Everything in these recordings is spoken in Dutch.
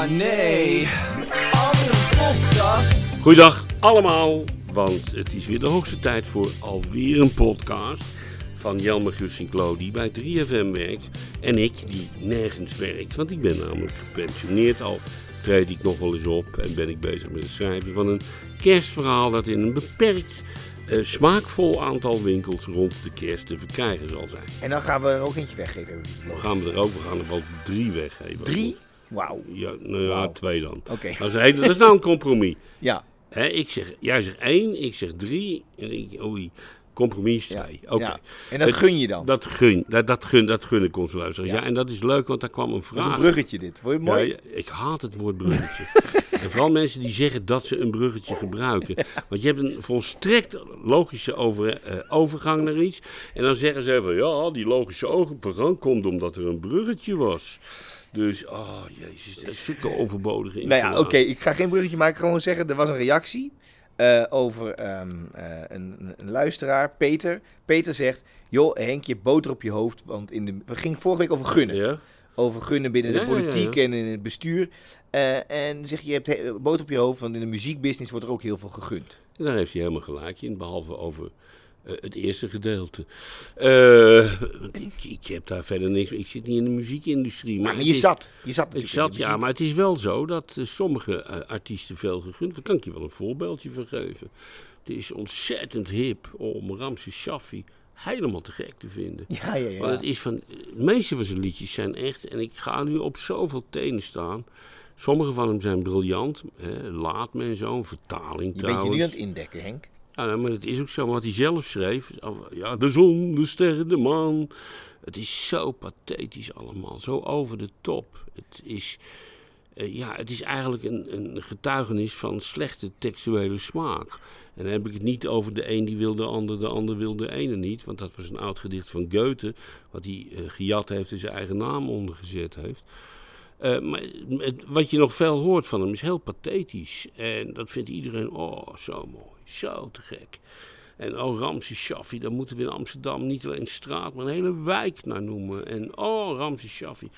Oh nee, andere podcast. Goeiedag allemaal, want het is weer de hoogste tijd voor alweer een podcast van Jelmer Gussinklo die bij 3FM werkt en ik die nergens werkt. Want ik ben namelijk gepensioneerd al, treed ik nog wel eens op en ben ik bezig met het schrijven van een kerstverhaal dat in een beperkt eh, smaakvol aantal winkels rond de kerst te verkrijgen zal zijn. En dan gaan we er ook eentje weggeven. Dan gaan we erover, we gaan er wel drie weggeven. Drie? Wauw. Ja, nou ja, twee dan. Oké. Dat, is dat is nou een compromis. Ja. Hè, ik zeg, jij zegt één, ik zeg drie. En ik, oei, compromis is ja. twee. Oké. En dat Het- gun je dan. Dat gun, dat, dat gun, dat gun ik onze luisteraars. Ja. En dat is leuk, want daar kwam een Dat is vraag. een bruggetje dit. Vond je het mooi? Ik haat het woord bruggetje. en vooral mensen die zeggen dat ze een bruggetje gebruiken. Want je hebt een volstrekt logische over, eh, overgang naar iets. En dan zeggen ze even, ja, die logische overgang komt omdat er een bruggetje was. Dus, oh jezus, dat is zulke overbodige Nou ja, oké. Ik ga geen bruggetje maken. Gewoon zeggen, er was een reactie eh, over ehm, eh, een, een- luisteraar, Peter. Peter zegt, joh Henkje, boter op je hoofd. Want in de, we gingen vorige week over gunnen. Ja? Over gunnen binnen Ja, de politiek ja. en in het bestuur. Eh, en zeg je, je hebt he- boter op je hoofd, want in de muziekbusiness wordt er ook heel veel gegund. En daar heeft hij helemaal gelijk in, behalve over eh, het eerste gedeelte. Eh, ik, ik heb daar verder niks Ik zit niet in de muziekindustrie. Maar, Maar, het je is- zat. Je zat Ik zat, ja, maar het is wel zo dat eh, sommige artiesten veel gegund. Daar kan ik je wel een voorbeeldje van geven. Het is ontzettend hip om Ramses Shaffi helemaal te gek te vinden. Ja, ja, ja. Want het is van, de meeste van zijn liedjes zijn echt, en ik ga nu op zoveel tenen staan. Sommige van hem zijn briljant. Hè, Laat me en zo, een vertaling Je bent je trouwens. nu aan het indekken, Henk. Ja, maar het is ook zo, wat hij zelf schreef. Ja, de zon, de sterren, de maan. Het is zo pathetisch allemaal, zo over de top. Het is, eh, ja, het is eigenlijk een, een getuigenis van slechte textuele smaak. En dan heb ik het niet over de een die wil de ander, de ander wil de ene niet. Want dat was een oud gedicht van Goethe, wat hij eh, gejat heeft en zijn eigen naam ondergezet heeft. Eh, maar wat je nog veel hoort van hem is heel pathetisch. En dat vindt iedereen, oh, zo mooi, zo te gek. En oh, Ramses Shaffi, daar moeten we in Amsterdam niet alleen een straat, maar een hele wijk naar noemen. En oh, Ramses Shaffi.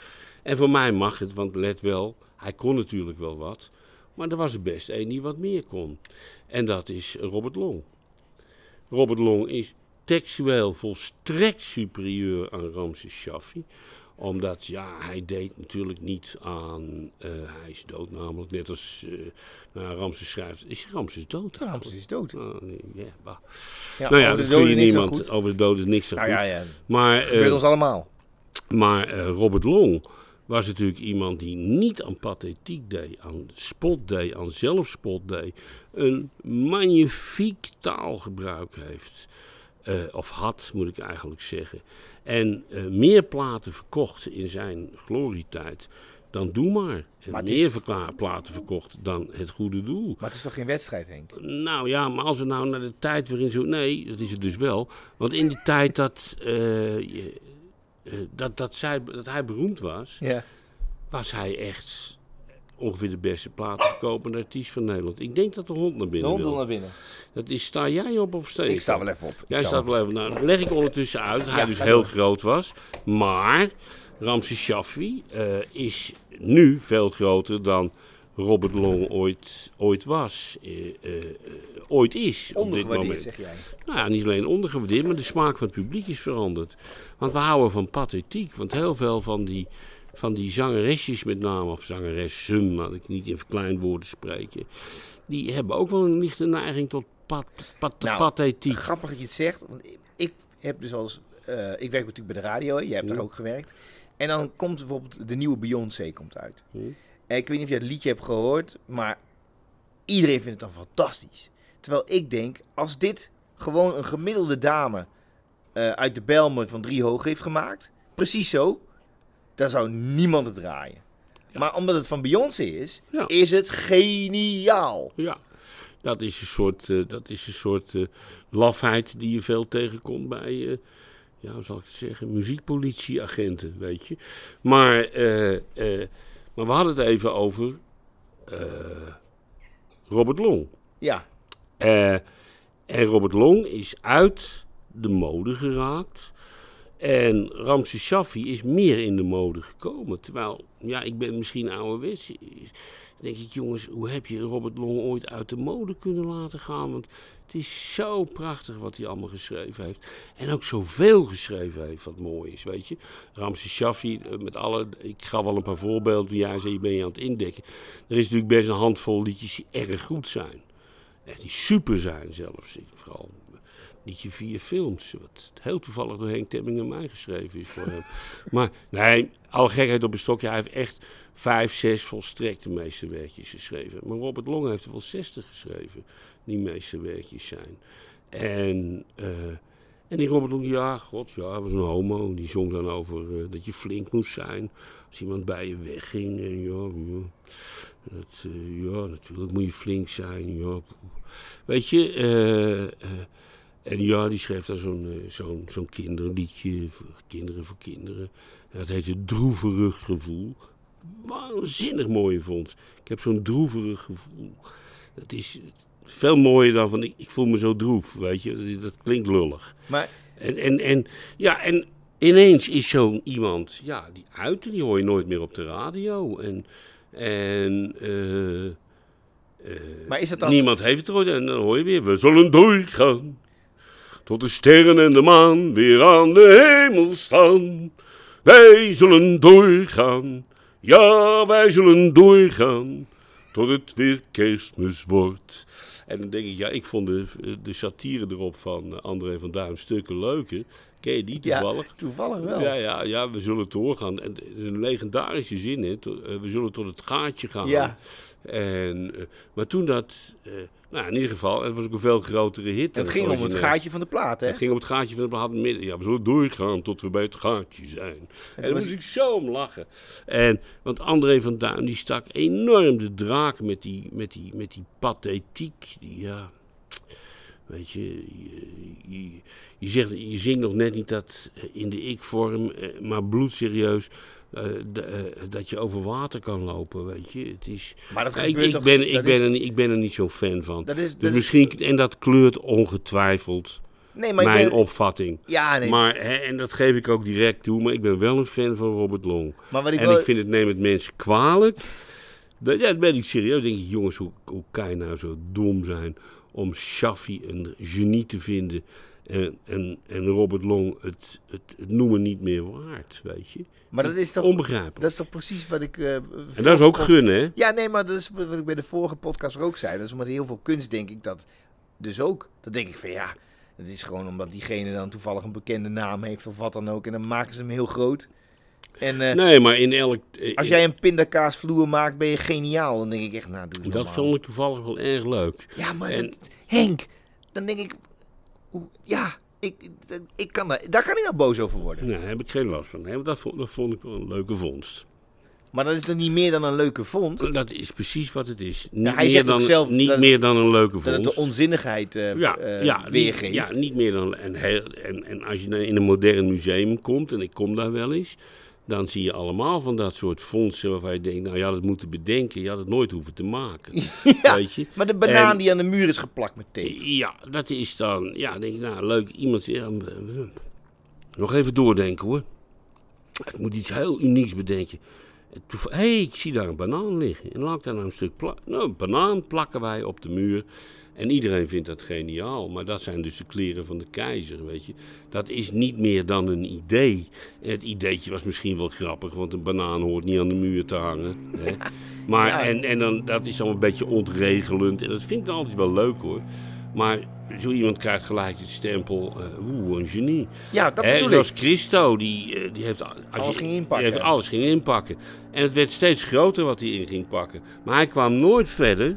En voor mij mag het, want let wel, hij kon natuurlijk wel wat. Maar er was er best één die wat meer kon. En dat is Robert Long. Robert Long is textueel volstrekt superieur aan Ramses Shaffi omdat, ja, hij deed natuurlijk niet aan... eh, hij is dood namelijk, net als uh, nou, Ramses schrijft. Is Ramses dood? Ja, Ramses is dood. Nee, ja, bah. Ja, nou ja, dat kun je niemand... Over de dood is niks zo Nou goed. ja, ja. Maar, eh, gebeurt ons allemaal. maar eh, Robert Long was natuurlijk iemand die niet aan pathetiek deed, aan spot deed, aan zelfspot deed. Een magnifiek taalgebruik heeft. Eh, of had, moet ik eigenlijk zeggen. En eh, meer platen verkocht in zijn glorietijd dan Doe Maar. En Maar het is- meer platen verkocht dan Het Goede Doel. Maar het is toch geen wedstrijd, Henk? Nou ja, maar als we nou naar de tijd waarin zo... Nee, dat is het dus wel. Want in die tijd dat, eh, je- eh, dat, dat, zij, dat hij beroemd was... Ja. was hij echt ongeveer de beste platenverkopende artiest van Nederland. Ik denk dat de hond naar De binnen hond wil wil. naar binnen. Dat is, sta jij op of steek Ik sta wel even op. Ik Jij sta staat wel even... Nou, leg ik ondertussen uit hij Ja, dus heel door. groot was. Maar Ramses Shaffi eh, is nu veel groter dan Robert Long ooit, ooit was. eh, eh, ooit is op dit moment. zeg jij. Nou ja, niet alleen ondergewaardeerd, maar de smaak van het publiek is veranderd. Want we houden van pathetiek. Want heel veel van die, van die zangeresjes met name, of zangeressen, laat ik niet in verkleinwoorden spreken... die hebben ook wel een lichte neiging tot pat, pat, Nou, pathetiek. Grappig dat je het zegt. Want ik- heb dus als... eh, ik werk natuurlijk bij de radio. hè. Jij hebt Ja. daar ook gewerkt. En dan komt bijvoorbeeld de nieuwe Beyoncé komt uit. Hm. En ik weet niet of je het liedje hebt gehoord. Maar iedereen vindt het dan fantastisch. Terwijl ik denk, als dit gewoon een gemiddelde dame eh, uit de Belmen van drie hoog heeft gemaakt. Precies zo. Dan zou niemand het draaien. Maar omdat het van Beyoncé is, Ja. is het geniaal. Ja, dat is een soort, eh, dat is een soort eh, lafheid die je veel tegenkomt bij, eh, ja, hoe zal ik het zeggen, muziekpolitieagenten, weet je. Maar, maar we hadden het even over Robert Long. Ja, en Robert Long is uit de mode geraakt. En Ramses Shaffi is meer in de mode gekomen. Terwijl, ja, ik ben misschien ouderwets. denk ik, jongens, hoe heb je Robert Long ooit uit de mode kunnen laten gaan? Want het is zo prachtig wat hij allemaal geschreven heeft. En ook zoveel geschreven heeft wat mooi is, weet je. Ramses Shaffi, eh, met alle... Ik ga wel een paar voorbeelden jij zei, je ben je aan het indekken. Er is natuurlijk best een handvol liedjes die erg goed zijn. Echt die super zijn zelfs. Vooral liedje vier films. Wat heel toevallig door Henk mij geschreven is voor hem. Maar nee, alle gekheid op een stokje. Hij heeft echt vijf, zes volstrekt de meeste werkjes geschreven. Maar Robert Long heeft er wel zestig geschreven. Die meeste werkjes zijn. En, uh, en die Robert Long, ja, god, ja, hij was een homo. Die zong dan over uh, dat je flink moest zijn. Als iemand bij je wegging. En ja, dat, uh, ja natuurlijk moet je flink zijn. Weet je, eh en ja, die schreef daar zo'n uh, zo'n zo'n kinderliedje, voor kinderen voor kinderen. En dat heette Droeverig Gevoel. Waanzinnig mooie vond. Ik heb zo'n droeverig gevoel. Dat is veel mooier dan van ik, ik voel me zo droef, weet je. Dat, dat klinkt lullig. Maar... En, en, en, ja, en ineens is zo'n iemand, ja, die uit, die hoor je nooit meer op de radio. En, en uh, uh, maar is het dan... niemand heeft het ooit. En dan hoor je weer, we zullen doorgaan tot de sterren en de maan weer aan de hemel staan. Wij zullen doorgaan, ja, wij zullen doorgaan, tot het weer kerstmis wordt. En dan denk ik, ja, ik vond de, de satire erop van André van Duin stukken leuker. Ken je die toevallig? Ja, toevallig wel. Ja, ja, ja, we zullen doorgaan. En het is een legendarische zin, hè. We zullen tot het gaatje gaan. Ja. En, maar toen dat... Nou, in ieder geval, het was ook een veel grotere hit. Het ging om het gaatje van de plaat, hè? Het ging om het gaatje van de plaat. Ja, we zullen doorgaan tot we bij het gaatje zijn. En, daar moest ik zo om lachen. En, want André van Duin, die stak enorm de draak met die, met die, met die pathetiek. Die, ja, weet je, je, je, zegt, je zingt nog net niet dat in de ik-vorm, maar bloedserieus. Uh, de, uh, dat je over water kan lopen, weet je. Het is, maar dat ik, gebeurt ik, toch, ben, ik, ben er, ik ben er niet zo'n fan van. Dat is, dus dat misschien, en dat kleurt ongetwijfeld nee, maar mijn ben, opvatting. Ja, nee. Maar, hè, en dat geef ik ook direct toe, maar ik ben wel een fan van Robert Long. Maar wat ik en wel... ik vind het, neem het mensen kwalijk. Dat, ja, dat ben ik serieus. denk ik, jongens, hoe, hoe kan je nou zo dom zijn om Shaffi een genie te vinden... En, en, en Robert Long het, het, het noemen niet meer waard, weet je. Maar dat is toch onbegrijpelijk. Dat is toch precies wat ik. Uh, en dat is ook gunnen, hè? Ja, nee, maar dat is wat ik bij de vorige podcast ook zei. Dat is met heel veel kunst, denk ik dat. Dus ook. Dan denk ik van ja. Het is gewoon omdat diegene dan toevallig een bekende naam heeft of wat dan ook. En dan maken ze hem heel groot. En, uh, nee, maar in elk. Uh, als jij een pindakaasvloer maakt, ben je geniaal. Dan denk ik echt, nou, doe Dat vond ik toevallig wel erg leuk. Ja, maar en, dat, Henk, dan denk ik. Ja, ik, ik kan daar, daar kan ik nou boos over worden. Nee, daar heb ik geen last van. Nee, dat, vond, dat vond ik wel een leuke vondst. Maar dat is toch niet meer dan een leuke vondst? Dat is precies wat het is. Niet, ja, hij meer, zegt dan, zelf niet dat, meer dan een leuke vondst. Dat het de onzinnigheid uh, ja, uh, ja, weergeeft. Niet, ja, niet meer dan... En, heel, en, en als je in een modern museum komt, en ik kom daar wel eens... dan zie je allemaal van dat soort fondsen waarvan je denkt... nou, je had het moeten bedenken, je had het nooit hoeven te maken. ja, weet je? maar de banaan en, die aan de muur is geplakt met tape. Ja, dat is dan... Ja, denk ik, nou, leuk, iemand... Ja, nog even doordenken, hoor. Ik moet iets heel unieks bedenken. Hé, hey, ik zie daar een banaan liggen. En laat ik daar nou een stuk plak. Nou, een banaan plakken wij op de muur. En iedereen vindt dat geniaal. Maar dat zijn dus de kleren van de keizer, weet je. Dat is niet meer dan een idee. Het ideetje was misschien wel grappig, want een banaan hoort niet aan de muur te hangen. Hè. Maar, ja. en, en dan, dat is dan een beetje ontregelend. En dat vind ik dan altijd wel leuk, hoor. Maar zo iemand krijgt gelijk het stempel, uh, oeh, een genie. Ja, dat bedoel zoals ik. Christo, die, uh, die heeft, als alles je, ging inpakken. Die heeft alles ging inpakken. En het werd steeds groter wat hij in ging pakken. Maar hij kwam nooit verder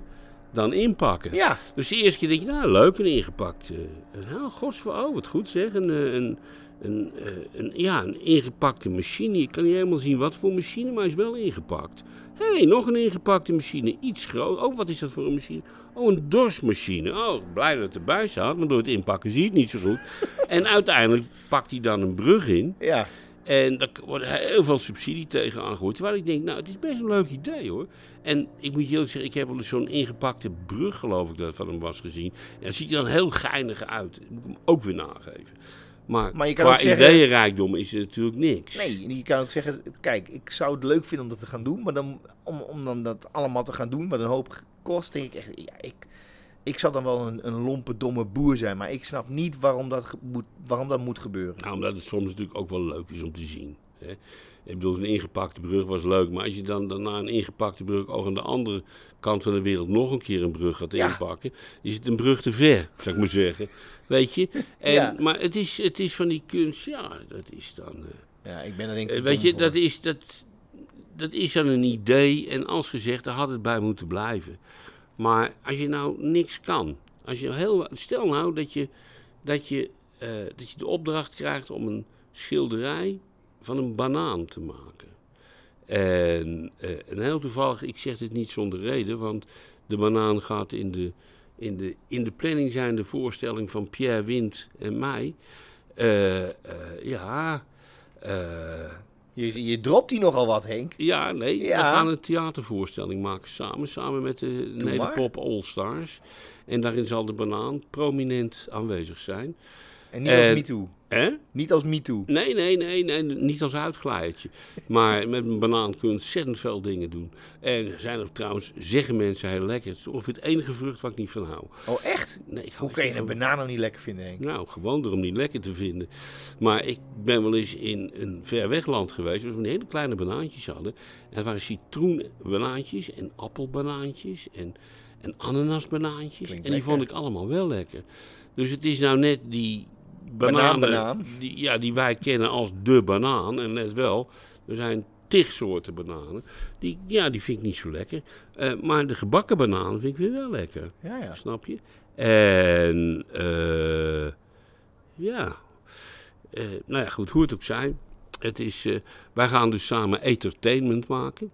dan inpakken. Ja. Dus de eerste keer denk je, nou, leuk en ingepakt. Uh, nou, gods, oh, wat goed zeg. Een, een, een, een, ja, een ingepakte machine. Je kan niet helemaal zien wat voor machine, maar hij is wel ingepakt. Hé, hey, nog een ingepakte machine, iets groot. Oh, wat is dat voor een machine? Oh, een dorsmachine. Oh, blij dat het erbij staat, maar door het inpakken zie je het niet zo goed. en uiteindelijk pakt hij dan een brug in. Ja. En daar wordt heel veel subsidie tegen aangegooid. Terwijl ik denk, nou, het is best een leuk idee hoor. En ik moet je eerlijk zeggen, ik heb wel eens zo'n ingepakte brug, geloof ik, dat van hem was gezien. En dat ziet er dan heel geinig uit. Dat moet ik hem ook weer nageven. Maar, Maar je kan qua ook zeggen- ideeënrijkdom is er natuurlijk niks. Nee, je kan ook zeggen, kijk, ik zou het leuk vinden om dat te gaan doen, maar dan, om, om dan dat allemaal te gaan doen, wat een hoop kost, denk ik echt, ja, ik, ik zal dan wel een, een lompe, domme boer zijn, maar ik snap niet waarom dat, moet, waarom dat moet gebeuren. Nou, omdat het soms natuurlijk ook wel leuk is om te zien. Hè. Ik bedoel, een ingepakte brug was leuk, maar als je dan daarna een ingepakte brug ook aan de andere kant van de wereld nog een keer een brug gaat Ja. inpakken, is het een brug te ver, zou ik maar zeggen. Weet je? En, Ja. Maar het is, het is van die kunst, ja, dat is dan... eh, Ja, ik ben er denk ik Eh, weet je, voor. dat is, dat, dat is dan een idee. En als gezegd, daar had het bij moeten blijven. Maar als je nou niks kan. Als je heel, stel nou dat je, dat, je, eh, dat je de opdracht krijgt om een schilderij van een banaan te maken. En, eh, en heel toevallig, ik zeg dit niet zonder reden, want de banaan gaat in de, in de, in de planning zijn de voorstelling van Pierre Wind en mij. Eh, ja, Je, je dropt die nogal wat, Henk. ja, nee, we gaan een theatervoorstelling maken samen, samen met de. Nederpop All Stars. En daarin zal de banaan prominent aanwezig zijn. En niet als MeToo. Hè? Niet als MeToo. Nee, nee, nee, nee, niet als uitglijdertje. Maar met een banaan kun je ontzettend veel dingen doen. En zijn er trouwens, zeggen mensen, heel lekker. Het is ongeveer het enige vrucht waar ik niet van hou. Oh, echt? Nee, ik hou Hoe kan je een banaan nou niet lekker vinden, Henk? Nou, gewoon erom niet lekker te vinden. Maar ik ben wel eens in een ver weg land geweest, waar we een hele kleine banaantjes hadden. En dat waren citroenbanaantjes en appelbanaantjes en, en ananasbanaantjes. Klinkt en die lekker. vond ik allemaal wel lekker. Dus het is nou net die bananen, Banaan-banaan. Die, ja, die wij kennen als de banaan. En net wel, er zijn tig soorten bananen. Die, ja, die vind ik niet zo lekker. Eh, maar de gebakken banaan vind ik weer wel lekker. Ja, ja. Snap je? En eh, ja, Eh, nou ja, goed, hoe het ook zij. Het is, wij gaan dus samen entertainment maken.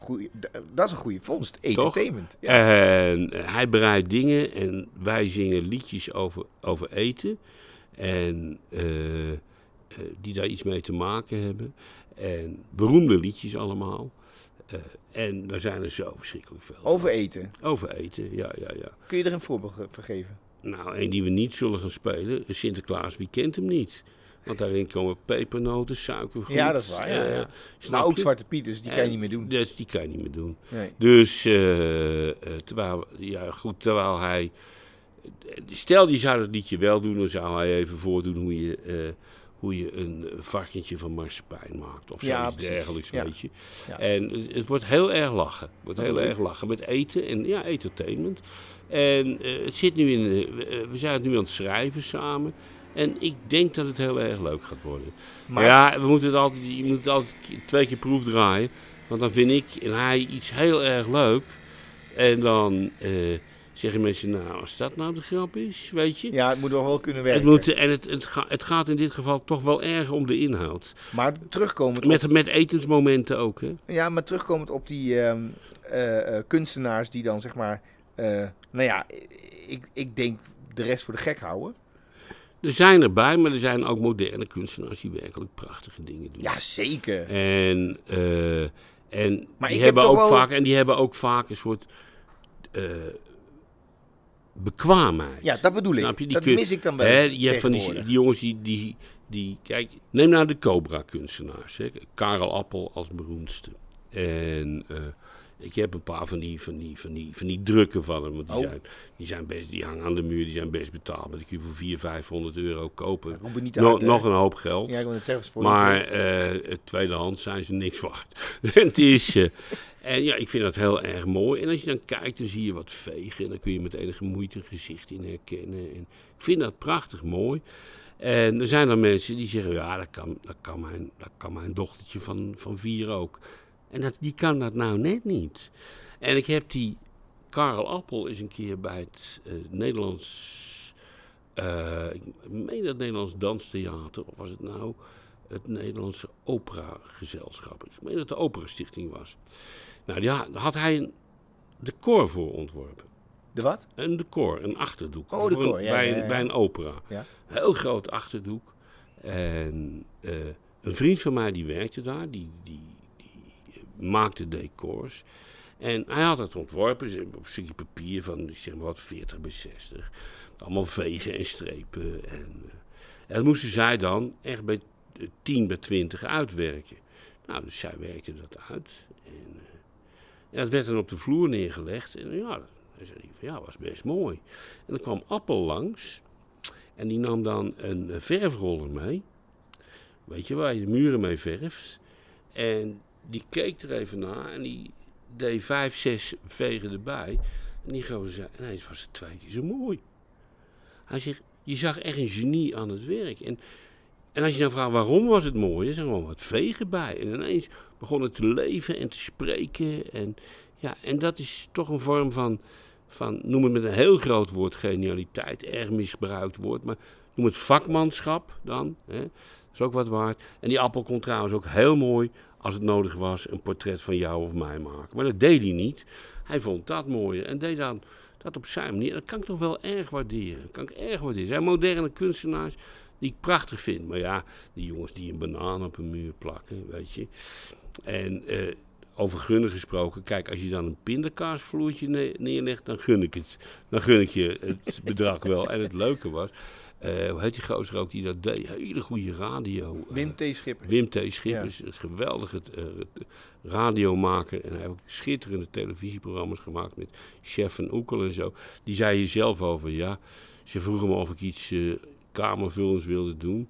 Goeie, dat is een goede vondst. Entertainment. Ja. En hij bereidt dingen en wij zingen liedjes over, over eten. En eh, eh, die daar iets mee te maken hebben. En beroemde liedjes allemaal. Eh, en daar zijn er zo verschrikkelijk veel. Over eten. Over eten, ja, ja, ja. Kun je er een voorbeeld geven? Nou, een die we niet zullen gaan spelen, Sinterklaas, wie kent hem niet? Want daarin komen pepernoten, suikergoed. Ja, dat is waar, ja, ja. Maar ook je? Zwarte Piet, dus die kan je niet meer doen. Dus die kan je niet meer doen. Nee. Dus, terwijl, ja goed, terwijl hij... Stel, die zou dat liedje wel doen, dan zou hij even voordoen hoe je, eh, hoe je een varkentje van marsepein maakt. Of Ja, zoiets precies. dergelijks, Ja. weet je. Ja. En het, het wordt heel erg lachen. Het wordt heel erg lachen met eten en ja, entertainment. En eh, het zit nu in, we, eh, we zijn het nu aan het schrijven samen. En ik denk dat het heel erg leuk gaat worden. Maar ja, we moeten het altijd, je moet het altijd twee keer proefdraaien. Want dan vind ik en hij iets heel erg leuk. En dan zeggen mensen, nou, als dat nou de grap is, weet je. ja, het moet nog wel kunnen werken. het moet, en het, het, ga- het gaat in dit geval toch wel erg om de inhoud. Maar terugkomend, op, Met, met etensmomenten ook, hè. ja, maar terugkomend op die ehm, eh, eh, kunstenaars die dan zeg maar... eh, nou ja, ik, ik denk de rest voor de gek houden. Er zijn erbij, maar er zijn ook moderne kunstenaars die werkelijk prachtige dingen doen. Ja, zeker. En, en, Maar die hebben ook wel- vaak, en die hebben ook vaak een soort bekwaamheid. Ja, dat bedoel ik. Je? Dat kun- mis ik dan wel Hè, je hebt van die, jongens die, die, die... Kijk, neem nou de Cobra-kunstenaars. Karel Appel als beroemdste. En eh, ik heb een paar van die, van die, van die, van die drukken van hem. Want die, Oh. zijn, die, zijn best, die hangen aan de muur, die zijn best betaalbaar. Die kun je voor 400, 500 euro kopen. Niet No- uit, nog een hoop geld. Ja, ik wil het. Voor Maar eh het tweedehands zijn ze niks waard. het is, eh, en ja, ik vind dat heel erg mooi. En als je dan kijkt, dan zie je wat vegen. En dan kun je met enige moeite een gezicht in herkennen. En ik vind dat prachtig mooi. En er zijn dan mensen die zeggen, ja, dat kan, dat kan, mijn, dat kan mijn dochtertje van, van vier ook. En dat, die kan dat nou net niet. En ik heb die Karel Appel eens een keer bij het eh, Nederlands, eh, ik meen het Nederlands Danstheater, of was het nou het Nederlandse Operagezelschap. Ik meen dat het de Operastichting was. Nou, ja, daar had hij een decor voor ontworpen. De wat? Een decor, een achterdoek. Oh, decor, een- ja, bij, ja, ja. bij een opera. Ja. Heel groot achterdoek. En eh, een vriend van mij die werkte daar, die, die maakte decors. En hij had het ontworpen op een stukje papier van, zeg maar wat, 40 bij 60. Allemaal vegen en strepen. En, En dat moesten zij dan echt bij eh, 10 bij 20 uitwerken. Nou, dus zij werkte dat uit. En, eh, en dat werd dan op de vloer neergelegd. En ja, dan zei hij van ja, was best mooi. En dan kwam Appel langs. En die nam dan een eh, verfroller mee. Weet je, waar je de muren mee verft. En die keek er even naar en die deed vijf, zes vegen erbij. En die gozer zei, ineens was het twee keer zo mooi. Hij zegt, je zag echt een genie aan het werk. En, en als je dan vraagt waarom was het mooi, er zijn gewoon wat vegen bij. En ineens begon het te leven en te spreken. En, ja, en dat is toch een vorm van, van, noem het met een heel groot woord, genialiteit, erg misbruikt woord. Maar noem het vakmanschap dan. Hè. Dat is ook wat waard. En die appel kon trouwens ook heel mooi, als het nodig was, een portret van jou of mij maken. Maar dat deed hij niet. Hij vond dat mooier en deed dan dat op zijn manier. Dat kan ik toch wel erg waarderen. Kan ik erg waarderen. Er zijn moderne kunstenaars die ik prachtig vind. Maar ja, die jongens die een banaan op een muur plakken, weet je. En eh, over gunnen gesproken, kijk, als je dan een pindakaasvloertje ne- neerlegt, dan gun ik het. Dan gun ik je het bedrag wel. En het leuke was, eh, hoe heet die gozer ook die dat deed? Hele goede radio. eh, Wim T. Schipper. Wim T. Schippers, een geweldige eh, radiomaker. En hij heeft ook schitterende televisieprogramma's gemaakt met Chef en Oekel en zo. Die zei hier zelf over, ja. Ze vroegen me of ik iets eh kamervullends wilde doen.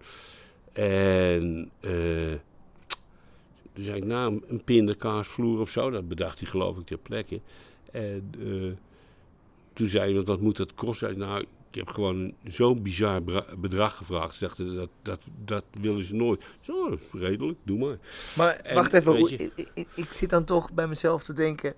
En toen zei ik, nou, een- pindakaasvloer of zo. Dat bedacht hij geloof ik ter plekke. En toen zei hij, wat moet dat kosten? Nou, ik heb gewoon zo'n bizar bedrag gevraagd. Ze dachten, dat, dat, dat willen ze nooit. Zo, dat redelijk, doe maar. Maar En, wacht even, weet hoe- je- ik, ik- ik, zit dan toch bij mezelf te denken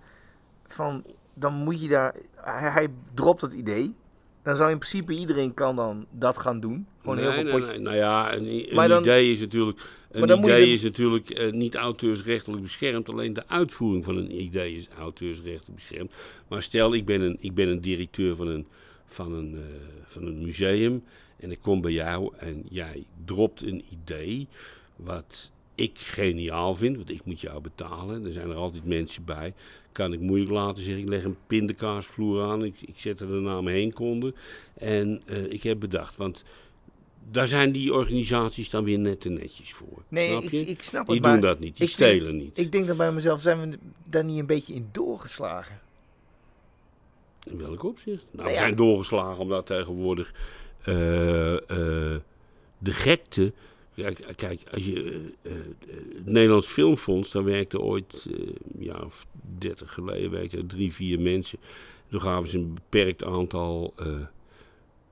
van, dan moet je daar, hij, hij dropt het idee. Dan zou in principe iedereen kan dan dat gaan doen. Gewoon heel veel potje- nee. Nou ja, een, dan- idee is natuurlijk, een Maar dan moet je idee de- is natuurlijk eh, niet auteursrechtelijk beschermd. Alleen de uitvoering van een idee is auteursrechtelijk beschermd. Maar stel, ik ben een, ik ben een directeur van een, van, een, eh, van een museum. En ik kom bij jou en jij dropt een idee. Wat ik geniaal vind, want ik moet jou betalen. Er zijn er altijd mensen bij. Kan ik moeilijk laten zeggen, ik leg een pindakaasvloer aan. Ik, ik zet er de naam Heenkonde. En eh, ik heb bedacht, want daar zijn die organisaties dan weer net te netjes voor. Nee, snap ik, je? ik snap die het, doen maar dat niet, die stelen niet. ik denk dan bij mezelf, zijn we daar niet een beetje in doorgeslagen? In welk opzicht? Nou, Nou we zijn doorgeslagen omdat tegenwoordig eh, eh, de gekte... Kijk, kijk als je, eh, het Nederlands Filmfonds, daar werkten ooit, een jaar of dertig geleden, werkten er drie, vier mensen. Toen gaven ze een beperkt aantal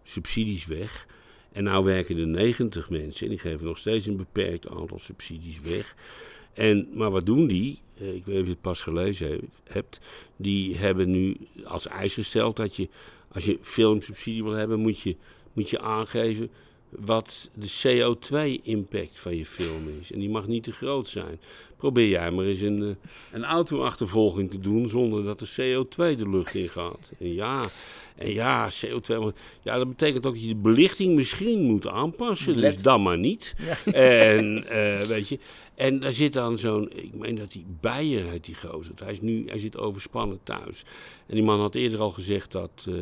subsidies weg. En nu werken er 90 mensen en die geven nog steeds een beperkt aantal subsidies weg. En, maar wat doen die? Eh, ik weet niet of je het pas gelezen he- hebt. Die hebben nu als eis gesteld dat je, als je filmsubsidie wil hebben, moet je, moet je aangeven wat de CO2-impact van je film is. En die mag niet te groot zijn. Probeer jij maar eens een, eh, een auto-achtervolging te doen zonder dat de CO2 de lucht in gaat. En ja, en ja, CO2. maar- Ja, dat betekent ook dat je de belichting misschien moet aanpassen. Dus LED. dan maar niet. Ja. En eh, weet je. En daar zit dan zo'n, ik meen dat die Beijer heet die gozer. Hij, is nu, hij zit overspannen thuis. En die man had eerder al gezegd dat, eh,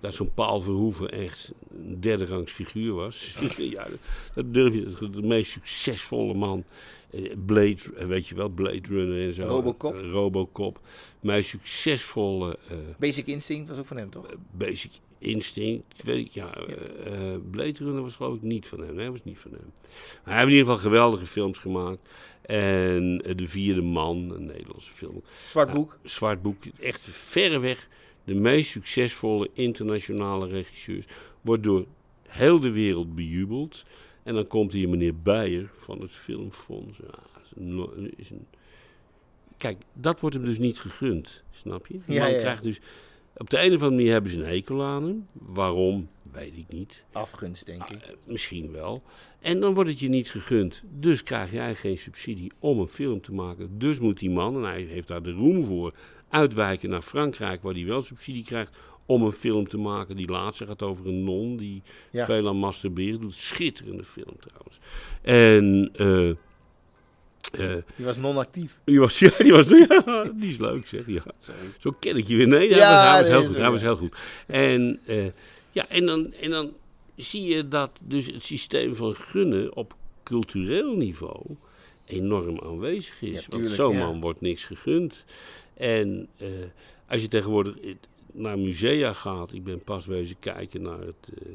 dat zo'n Paul Verhoeven echt een derde rangs figuur was. ja, dat durf je, de meest succesvolle man. Eh, Blade, eh, weet je wel, Blade Runner en zo. Robocop. Eh, Robocop. Meest succesvolle Basic Instinct was ook van hem, toch? Basic Instinct, weet ik, ja, Blade Runner was geloof ik niet van hem, nee, was niet van hem. Maar hij heeft in ieder geval geweldige films gemaakt. En De Vierde Man, een Nederlandse film. Zwart boek. Zwart Boek, echt verreweg de meest succesvolle internationale regisseurs. Wordt door heel de wereld bejubeld. En dan komt hier meneer Beijer van het Filmfonds. Ja, is een, no- is een... Kijk, dat wordt hem dus niet gegund, snap je? Die Ja, man ja. krijgt dus... Op de een of andere manier hebben ze een hekel aan hem. Waarom, weet ik niet. Afgunst, denk ik. Eh, misschien wel. En dan wordt het je niet gegund. Dus krijg jij geen subsidie om een film te maken. Dus moet die man, en hij heeft daar de roem voor, uitwijken naar Frankrijk, waar hij wel subsidie krijgt om een film te maken. Die laatste gaat over een non die Ja. veel aan masturberen doet. Schitterende film trouwens. En eh, Die was non-actief. die was, ja, die was, ja, die is leuk zeg. Ja. Zo ken ik je weer. Nee, Ja, was, hij was heel goed. Hij was heel goed. En, eh, ja, en, dan, en dan zie je dat dus het systeem van gunnen op cultureel niveau enorm aanwezig is. Want zo'n man wordt niks gegund. En als je tegenwoordig naar musea gaat, ik ben pas wezen kijken naar het eh,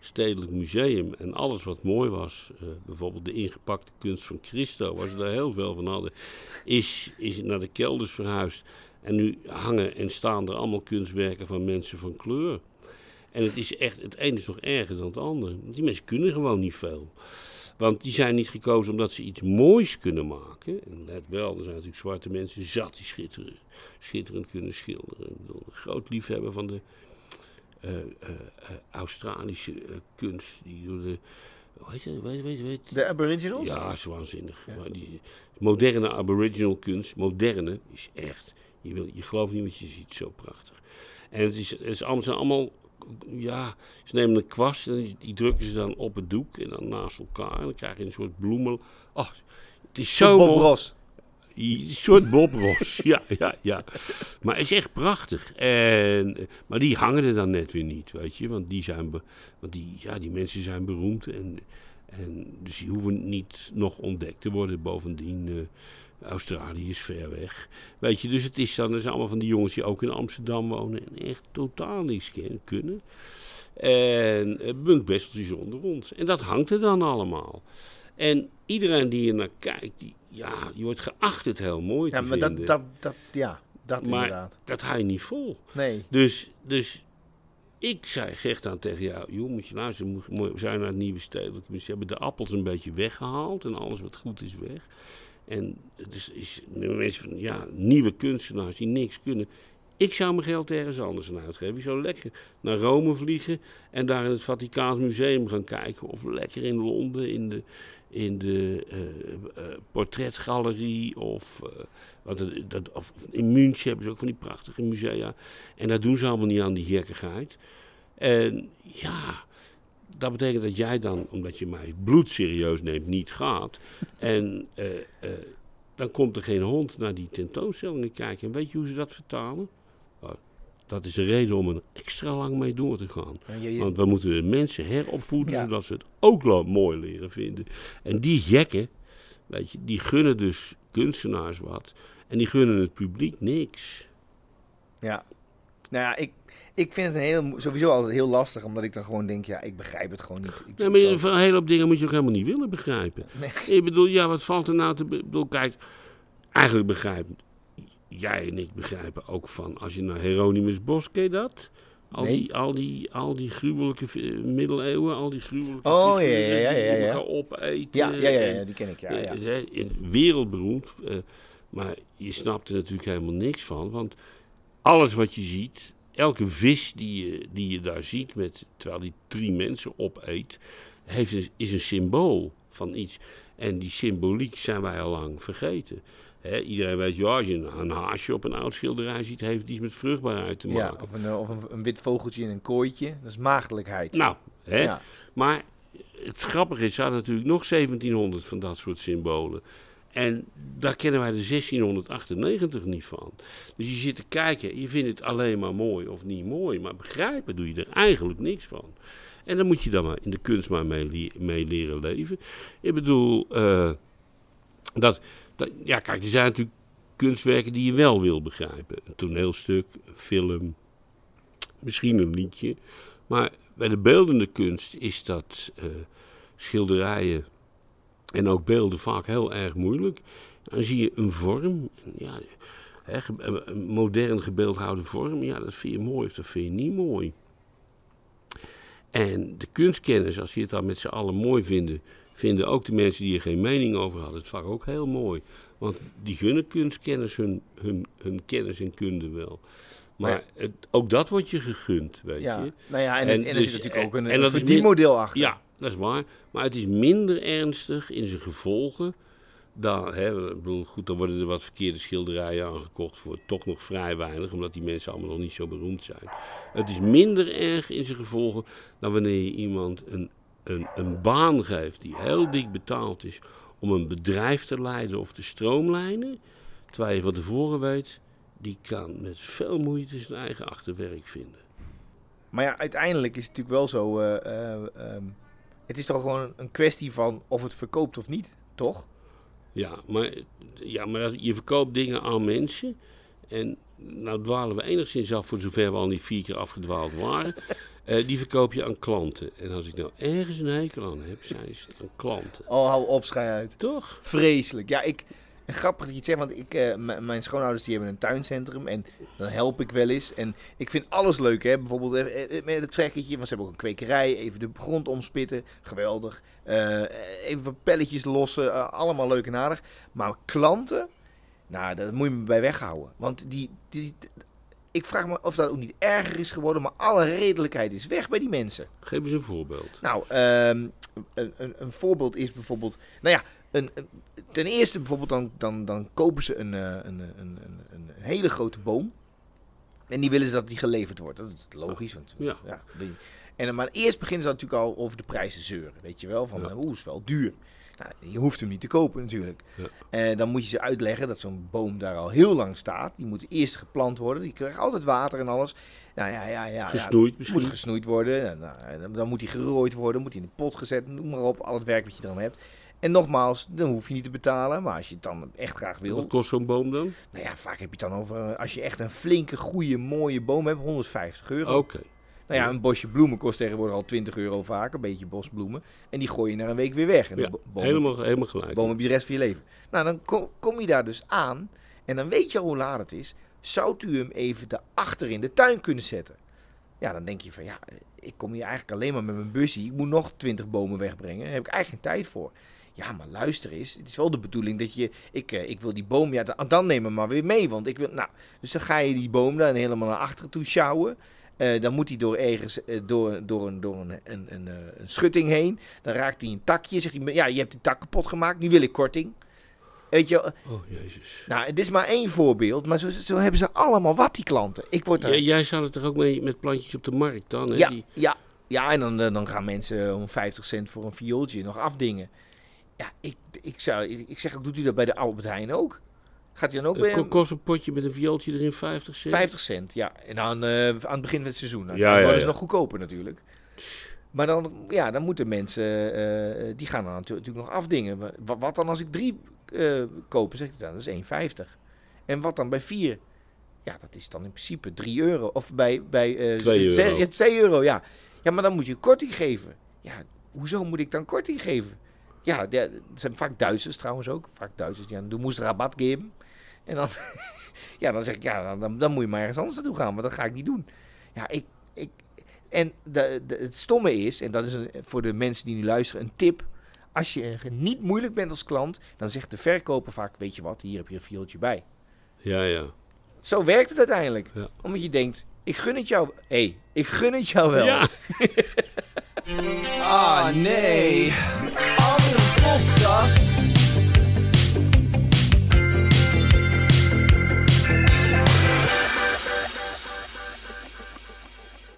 Stedelijk Museum en alles wat mooi was, eh, bijvoorbeeld de ingepakte kunst van Christo, waar ze daar heel veel van hadden, is, is naar de kelders verhuisd. En nu hangen en staan er allemaal kunstwerken van mensen van kleur. En het is echt, het een is nog erger dan het ander. Die mensen kunnen gewoon niet veel. Want die zijn niet gekozen omdat ze iets moois kunnen maken. En let wel, er zijn natuurlijk zwarte mensen zat die schitteren, schitterend kunnen schilderen. Ik bedoel, een groot liefhebber van de eh, eh, eh, Australische kunst. Die door de. Hoe heet het? Weet, weet, weet, De Aboriginals? ja, is waanzinnig. Ja. Maar die moderne aboriginal kunst, moderne, is echt. Je, wil, je gelooft niet wat je ziet, zo prachtig. En het, is, het is allemaal, zijn allemaal, ja, ze nemen een kwast en die, drukken ze dan op het doek en dan naast elkaar. En dan krijg je een soort bloemel. Oh, het is zo Bob. Ross. Een soort bobros. ja, ja, ja. Maar het is echt prachtig. En, maar die hangen er dan net weer niet, weet je. Want die, zijn be- want die, ja, die mensen zijn beroemd. En, en dus die hoeven niet nog ontdekt te worden. Bovendien, eh, Australië is ver weg. Weet je, dus het is dan, er zijn allemaal van die jongens die ook in Amsterdam wonen. En echt totaal niks ken- kunnen. En uh, bunkbesteltjes onder ons. En dat hangt er dan allemaal. En iedereen die er naar kijkt, die, ja, je wordt geacht het heel mooi Ja, te maar vinden. dat, dat, dat, ja, dat Maar- inderdaad. Dat hou je niet vol. Nee. Dus, dus ik zei, zeg dan tegen jou, joh, moet je luisteren, we zijn naar het nieuwe stedelijk. Ze hebben de appels een beetje weggehaald en alles wat goed is weg. En het is, is mensen van, ja, nieuwe kunstenaars die niks kunnen. Ik zou mijn geld ergens anders aan uitgeven. Ik zou lekker naar Rome vliegen en daar in het Vaticaans Museum gaan kijken. Of lekker in Londen in de, in de eh, eh, portretgalerie. Of, eh, wat dat, of in München hebben ze ook van die prachtige musea. En dat doen ze allemaal niet aan die gekkigheid. En ja, dat betekent dat jij dan, omdat je mij bloedserieus neemt, niet gaat. En eh, eh, dan komt er geen hond naar die tentoonstellingen kijken. En weet je hoe ze dat vertalen? Oh, dat is een reden om er extra lang mee door te gaan. Ja, je- je- Want we moeten de mensen heropvoeden, Ja. zodat ze het ook mooi leren vinden. En die gekken, weet je, die gunnen dus kunstenaars wat. En die gunnen het publiek niks. Ja. Nou ja, ik, ik vind het een heel, sowieso altijd heel lastig, omdat ik dan gewoon denk, ja, ik begrijp het gewoon niet. Ik, Nee, maar van een hele hoop dingen moet je ook helemaal niet willen begrijpen. Nee. Ik bedoel, ja, wat valt er nou te... bedoel, kijk, eigenlijk begrijp jij en ik begrijpen ook van... Als je naar Hieronymus Bos, ken je dat? Al, Nee. die, al, die, al die gruwelijke vi- middeleeuwen, al die gruwelijke Oh, ja, ja, ja, ja, die elkaar opeten. ja, ja, ja, en- ja, die ken ik, ja. ja, ja. in- wereldberoemd. eh, maar je snapt er natuurlijk helemaal niks van. Want alles wat je ziet, elke vis die je, die je daar ziet, met, terwijl die drie mensen opeet, heeft een, is een symbool van iets. En die symboliek zijn wij al lang vergeten. Iedereen weet, ja, als je een, een haasje op een oud schilderij ziet, heeft het iets met vruchtbaarheid te Ja, maken. of, een, eh, of een, een wit vogeltje in een kooitje, dat is maagdelijkheid. Nou, hè, ja. maar het grappige is, er zijn natuurlijk nog 1700 van dat soort symbolen. En daar kennen wij de 1698 niet van. Dus je zit te kijken, je vindt het alleen maar mooi of niet mooi. Maar begrijpen doe je er eigenlijk niks van. En dan moet je dan maar in de kunst maar mee, mee leren leven. Ik bedoel, eh, dat, dat, ja kijk, er zijn natuurlijk kunstwerken die je wel wil begrijpen. Een toneelstuk, een film, misschien een liedje. Maar bij de beeldende kunst is dat eh, schilderijen en ook beelden vaak heel erg moeilijk. Dan zie je een vorm, ja, ge- een modern gebeeldhouwde vorm, ja, dat vind je mooi of dat vind je niet mooi. En de kunstkenners, als die het dan met z'n allen mooi vinden, vinden ook de mensen die er geen mening over hadden het vaak ook heel mooi. Want die gunnen kunstkenners hun, hun, hun kennis en kunde wel. Maar het, ook dat wordt je gegund, weet Ja, je. nou ja, en, En en, er dus- zit natuurlijk ook een, en een dat is verdienmodel achter. Ja, dat is waar. Maar het is minder ernstig in zijn gevolgen. Dan, hè, ik bedoel, goed, dan worden er wat verkeerde schilderijen aangekocht voor toch nog vrij weinig, omdat die mensen allemaal nog niet zo beroemd zijn. Het is minder erg in zijn gevolgen dan wanneer je iemand een, een, een baan geeft die heel dik betaald is om een bedrijf te leiden of te stroomlijnen. Terwijl je van tevoren weet, die kan met veel moeite zijn eigen achterwerk vinden. Maar ja, uiteindelijk is het natuurlijk wel zo. eh, eh, ehm, het is toch gewoon een kwestie van of het verkoopt of niet, toch? Ja, maar, ja, maar je verkoopt dingen aan mensen. En nou dwalen we enigszins af voor zover we al niet vier keer afgedwaald waren. Eh, die verkoop je aan klanten. En als ik nou ergens een hekel aan heb, zijn ze aan klanten. Oh, hou op, schij uit. Toch? Vreselijk. Ja, ik. Grappig dat je het zegt, want ik, eh, mijn schoonouders die hebben een tuincentrum en dan help ik wel eens. En ik vind alles leuk, hè. Bijvoorbeeld eh, eh, met het trekkertje, want ze hebben ook een kwekerij. Even de grond omspitten, geweldig. Even wat pelletjes lossen, allemaal leuk en aardig. Maar klanten, nou, daar moet je me bij weghouden. Want die, die, ik vraag me of dat ook niet erger is geworden, maar alle redelijkheid is weg bij die mensen. Geef eens een voorbeeld. Nou, ehm, een, een, een voorbeeld is bijvoorbeeld, nou ja, een, een- ten eerste bijvoorbeeld dan, dan, dan kopen ze een, eh, een, een, een, een hele grote boom. En die willen ze dat die geleverd wordt. Dat is logisch. Want, Ja. die- en, maar eerst beginnen ze natuurlijk al over de prijzen zeuren. Weet je wel, van Ja. eh, oeh, is wel duur. Nou, je hoeft hem niet te kopen natuurlijk. Ja. Eh, dan moet je ze uitleggen dat zo'n boom daar al heel lang staat. Die moet eerst geplant worden. Die krijgt altijd water en alles. Nou ja, ja, ja. ja. Gesnoeid misschien. Moet gesnoeid worden. en, nou, en dan- dan moet hij gerooid worden. Moet hij in de pot gezet. Noem maar op. Al het werk wat je dan hebt. En nogmaals, dan hoef je niet te betalen. Maar als je het dan echt graag wil. Wat kost zo'n boom dan? Nou ja, vaak heb je het dan over. eh, Als je echt een flinke, goede, mooie boom hebt. 150 euro. Oké. Nou ja, een bosje bloemen kost tegenwoordig al 20 euro vaak. Een beetje bosbloemen. En die gooi je na een week weer weg. En Ja, helemaal, helemaal gelijk. boom heb je de rest van je leven. Nou, dan kom, kom je daar dus aan. En dan weet je al hoe laat het is. Zou u hem even daarachter in de tuin kunnen zetten? Ja, dan denk je van ja, ik kom hier eigenlijk alleen maar met mijn busje. Ik moet nog 20 bomen wegbrengen. Daar heb ik eigenlijk geen tijd voor. Ja, maar luister eens. Het is wel de bedoeling dat je. Ik, eh, ik wil die boom. Ja, dan, dan neem hem maar weer mee. Want ik wil. Nou, dus dan ga je die boom dan helemaal naar achteren toe sjouwen. Eh, dan moet hij door ergens. eh, door, door, een, door een, een, een, eh, een schutting heen. Dan raakt hij een takje. Zegt hij. Ja, je hebt die tak kapot gemaakt. Nu wil ik korting. Weet je. Oh, jezus. Nou, dit is maar één voorbeeld. Maar zo, zo hebben ze allemaal wat, die klanten. Ik word er. Jij, jij zou het toch ook mee met plantjes op de markt dan? Hè? Ja, Die, ja, ja, en dan, dan gaan mensen om 50 cent voor een viooltje nog afdingen. Ja, ik, ik, zou, ik zeg ook, doet u dat bij de Albert Heijn ook? Gaat u dan ook ko- hem? kost een potje met een viooltje erin 50 cent? 50 cent, ja. En dan eh, aan het begin van het seizoen. Nou, Ja, dan ja, worden ze ja. nog goedkoper natuurlijk. Maar dan, ja, dan moeten mensen, eh, die gaan dan natu- natuurlijk nog afdingen. Wat, wat dan als ik drie eh kopen, zegt hij dan, dat is 1,50. En wat dan bij vier? Ja, dat is dan in principe 3 euro. Of bij, bij eh, Twee ze- euro. ja, 2 euro, ja. Ja, maar dan moet je korting geven. Ja, hoezo moet ik dan korting geven? Ja, het zijn vaak Duitsers trouwens ook. Vaak Duitsers, ja, du moest rabat geven. En dan, ja, dan zeg ik, ja, dan- dan, dan moet je maar ergens anders naartoe gaan. Maar dat ga ik niet doen. Ja, ik, ik, en de, de, het stomme is, en dat is een, voor de mensen die nu luisteren een tip. Als je niet moeilijk bent als klant, dan zegt de verkoper vaak, weet je wat, hier heb je een viooltje bij. Ja, ja. Zo werkt het uiteindelijk. Ja. Omdat je denkt, ik gun het jou. Hé, hey, ik gun het jou wel. Ja, Ah, nee.